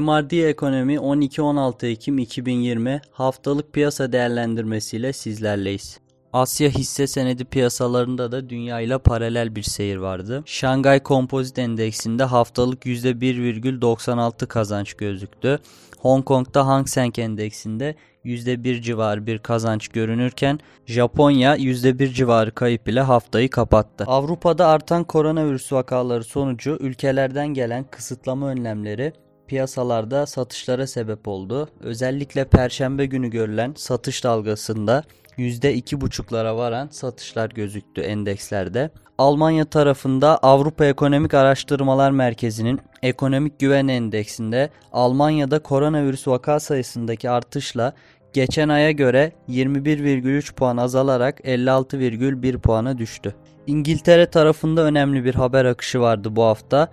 MRD Ekonomi 12-16 Ekim 2020 haftalık piyasa değerlendirmesiyle sizlerleyiz. Asya hisse senedi piyasalarında da dünya ile paralel bir seyir vardı. Şangay Kompozit Endeksinde haftalık %1,96 kazanç gözüktü. Hong Kong'da Hang Seng Endeksinde %1 civarı bir kazanç görünürken Japonya %1 civarı kayıp ile haftayı kapattı. Avrupa'da artan koronavirüs vakaları sonucu ülkelerden gelen kısıtlama önlemleri piyasalarda satışlara sebep oldu. Özellikle perşembe günü görülen satış dalgasında %2,5'lara varan satışlar gözüktü endekslerde. Almanya tarafında Avrupa Ekonomik Araştırmalar Merkezi'nin Ekonomik Güven Endeksinde Almanya'da koronavirüs vaka sayısındaki artışla geçen aya göre 21,3 puan azalarak 56,1 puana düştü. İngiltere tarafında önemli bir haber akışı vardı bu hafta.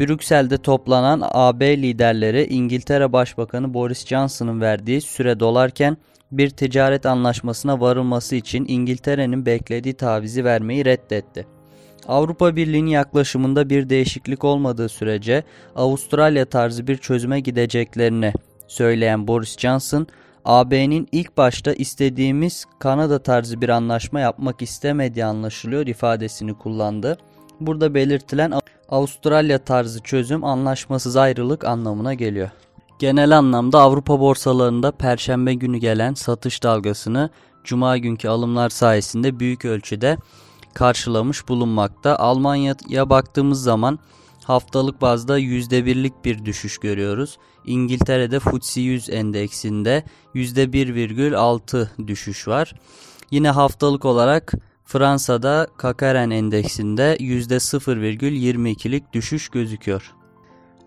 Brüksel'de toplanan AB liderleri İngiltere Başbakanı Boris Johnson'ın verdiği süre dolarken bir ticaret anlaşmasına varılması için İngiltere'nin beklediği tavizi vermeyi reddetti. Avrupa Birliği'nin yaklaşımında bir değişiklik olmadığı sürece Avustralya tarzı bir çözüme gideceklerini söyleyen Boris Johnson, AB'nin ilk başta istediğimiz Kanada tarzı bir anlaşma yapmak istemediği anlaşılıyor ifadesini kullandı. Burada belirtilen Avustralya tarzı çözüm anlaşmasız ayrılık anlamına geliyor. Genel anlamda Avrupa borsalarında perşembe günü gelen satış dalgasını cuma günkü alımlar sayesinde büyük ölçüde karşılamış bulunmakta. Almanya'ya baktığımız zaman haftalık bazda %1'lik bir düşüş görüyoruz. İngiltere'de FTSE 100 endeksinde %1,6 düşüş var. Yine haftalık olarak Fransa'da Kakaren endeksinde %0,22'lik düşüş gözüküyor.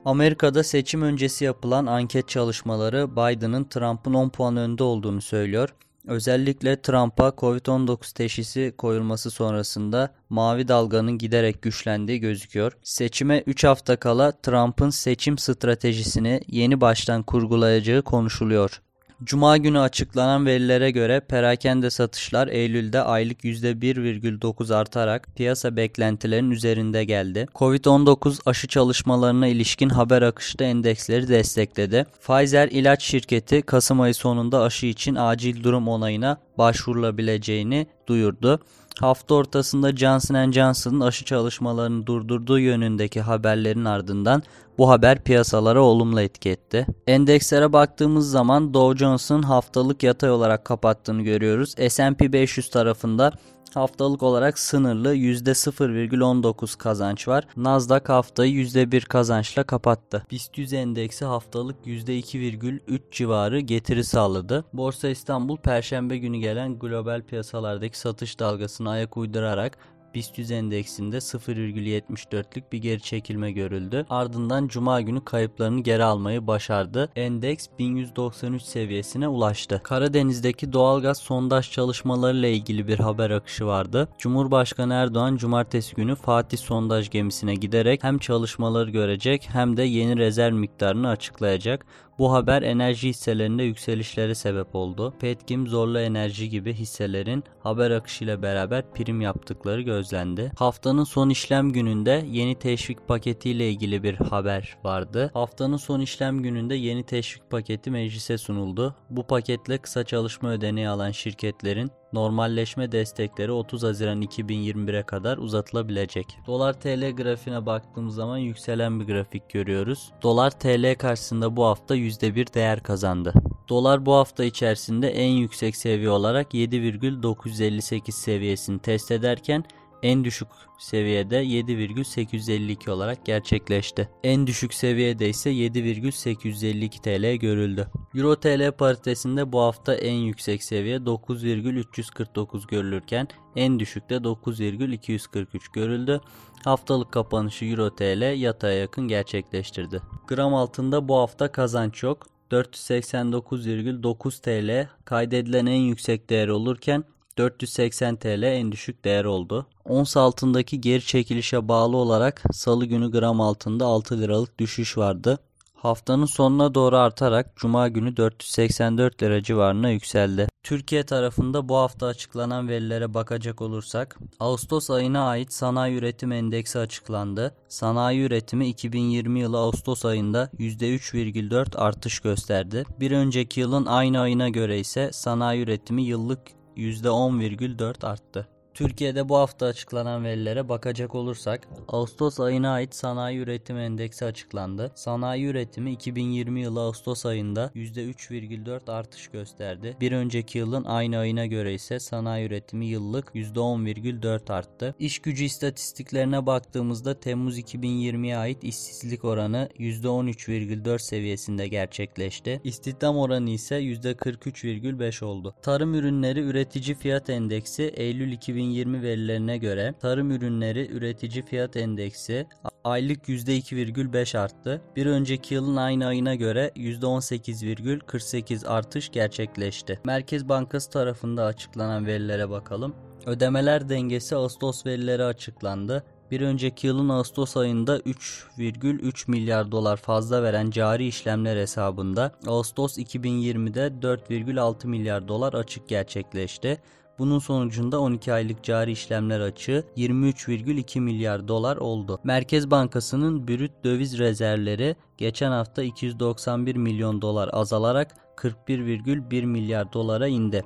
Amerika'da seçim öncesi yapılan anket çalışmaları Biden'ın Trump'ın 10 puan önde olduğunu söylüyor. Özellikle Trump'a Covid-19 teşhisi koyulması sonrasında mavi dalganın giderek güçlendiği gözüküyor. Seçime 3 hafta kala Trump'ın seçim stratejisini yeni baştan kurgulayacağı konuşuluyor. Cuma günü açıklanan verilere göre perakende satışlar Eylül'de aylık %1,9 artarak piyasa beklentilerinin üzerinde geldi. Covid-19 aşı çalışmalarına ilişkin haber akışı endeksleri destekledi. Pfizer ilaç şirketi Kasım ayı sonunda aşı için acil durum onayına başvurulabileceğini duyurdu. Hafta ortasında Johnson Johnson'ın aşı çalışmalarını durdurduğu yönündeki haberlerin ardından bu haber piyasalara olumlu etki etti. Endekslere baktığımız zaman Dow Jones'un haftalık yatay olarak kapattığını görüyoruz. S&P 500 tarafında haftalık olarak sınırlı %0,19 kazanç var. Nasdaq haftayı %1 kazançla kapattı. BIST 100 endeksi haftalık %2,3 civarı getiri sağladı. Borsa İstanbul perşembe günü gelen global piyasalardaki satış dalgasına ayak uydurarak BIST 100 endeksinde 0,74'lük bir geri çekilme görüldü. Ardından cuma günü kayıplarını geri almayı başardı. Endeks 1193 seviyesine ulaştı. Karadeniz'deki doğalgaz sondaj çalışmalarıyla ilgili bir haber akışı vardı. Cumhurbaşkanı Erdoğan cumartesi günü Fatih sondaj gemisine giderek hem çalışmaları görecek hem de yeni rezerv miktarını açıklayacak. Bu haber enerji hisselerinde yükselişlere sebep oldu. Petkim, Zorlu Enerji gibi hisselerin haber akışıyla beraber prim yaptıkları gözlendi. Haftanın son işlem gününde yeni teşvik paketi ile ilgili bir haber vardı. Haftanın son işlem gününde yeni teşvik paketi meclise sunuldu. Bu paketle kısa çalışma ödeneği alan şirketlerin normalleşme destekleri 30 Haziran 2021'e kadar uzatılabilecek. Dolar TL grafiğine baktığımız zaman yükselen bir grafik görüyoruz. Dolar TL karşısında bu hafta %1 değer kazandı. Dolar bu hafta içerisinde en yüksek seviye olarak 7,958 seviyesini test ederken en düşük seviyede 7,852 olarak gerçekleşti. En düşük seviyede ise 7,852 TL görüldü. Euro TL paritesinde bu hafta en yüksek seviye 9,349 görülürken en düşükte 9,243 görüldü. Haftalık kapanışı Euro TL yataya yakın gerçekleştirdi. Gram altında bu hafta kazanç yok. 489,9 TL kaydedilen en yüksek değer olurken 480 TL en düşük değer oldu. Ons altındaki geri çekilişe bağlı olarak salı günü gram altında 6 liralık düşüş vardı. Haftanın sonuna doğru artarak Cuma günü 484 lira civarına yükseldi. Türkiye tarafında bu hafta açıklanan verilere bakacak olursak, Ağustos ayına ait sanayi üretim endeksi açıklandı. Sanayi üretimi 2020 yılı Ağustos ayında %3,4 artış gösterdi. Bir önceki yılın aynı ayına göre ise sanayi üretimi yıllık %10,4 arttı. Türkiye'de bu hafta açıklanan verilere bakacak olursak, Ağustos ayına ait sanayi üretim endeksi açıklandı. Sanayi üretimi 2020 yılı Ağustos ayında %3,4 artış gösterdi. Bir önceki yılın aynı ayına göre ise sanayi üretimi yıllık %10,4 arttı. İş gücü istatistiklerine baktığımızda Temmuz 2020'ye ait işsizlik oranı %13,4 seviyesinde gerçekleşti. İstihdam oranı ise %43,5 oldu. Tarım ürünleri üretici fiyat endeksi Eylül 2020 2020 verilerine göre tarım ürünleri üretici fiyat endeksi aylık %2,5 arttı. Bir önceki yılın aynı ayına göre %18,48 artış gerçekleşti. Merkez Bankası tarafında açıklanan verilere bakalım. Ödemeler dengesi Ağustos verileri açıklandı. Bir önceki yılın Ağustos ayında 3,3 milyar dolar fazla veren cari işlemler hesabında Ağustos 2020'de 4,6 milyar dolar açık gerçekleşti. Bunun sonucunda 12 aylık cari işlemler açığı 23,2 milyar dolar oldu. Merkez Bankası'nın brüt döviz rezervleri geçen hafta 291 milyon dolar azalarak 41,1 milyar dolara indi.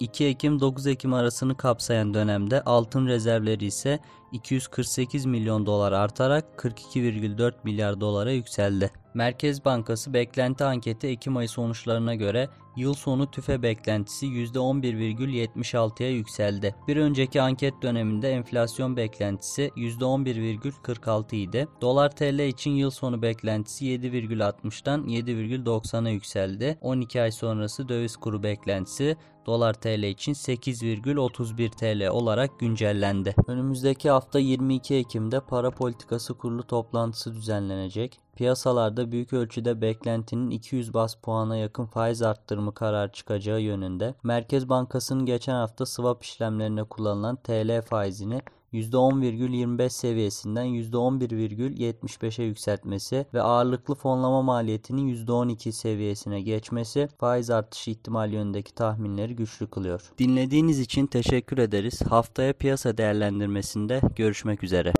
2 Ekim 9 Ekim arasını kapsayan dönemde altın rezervleri ise 248 milyon dolar artarak 42,4 milyar dolara yükseldi. Merkez Bankası beklenti anketi Ekim ayı sonuçlarına göre yıl sonu tüfe beklentisi %11,76'ya yükseldi. Bir önceki anket döneminde enflasyon beklentisi %11,46 idi. Dolar TL için yıl sonu beklentisi 7,60'dan 7,90'a yükseldi. 12 ay sonrası döviz kuru beklentisi dolar TL için 8,31 TL olarak güncellendi. Önümüzdeki hafta 22 Ekim'de para politikası kurulu toplantısı düzenlenecek. Piyasalarda büyük ölçüde beklentinin 200 bas puana yakın faiz arttırımı karar çıkacağı yönünde. Merkez Bankası'nın geçen hafta swap işlemlerine kullanılan TL faizini %10,25 seviyesinden %11,75'e yükseltmesi ve ağırlıklı fonlama maliyetinin %12 seviyesine geçmesi faiz artışı ihtimali yönündeki tahminleri güçlü kılıyor. Dinlediğiniz için teşekkür ederiz. Haftaya piyasa değerlendirmesinde görüşmek üzere.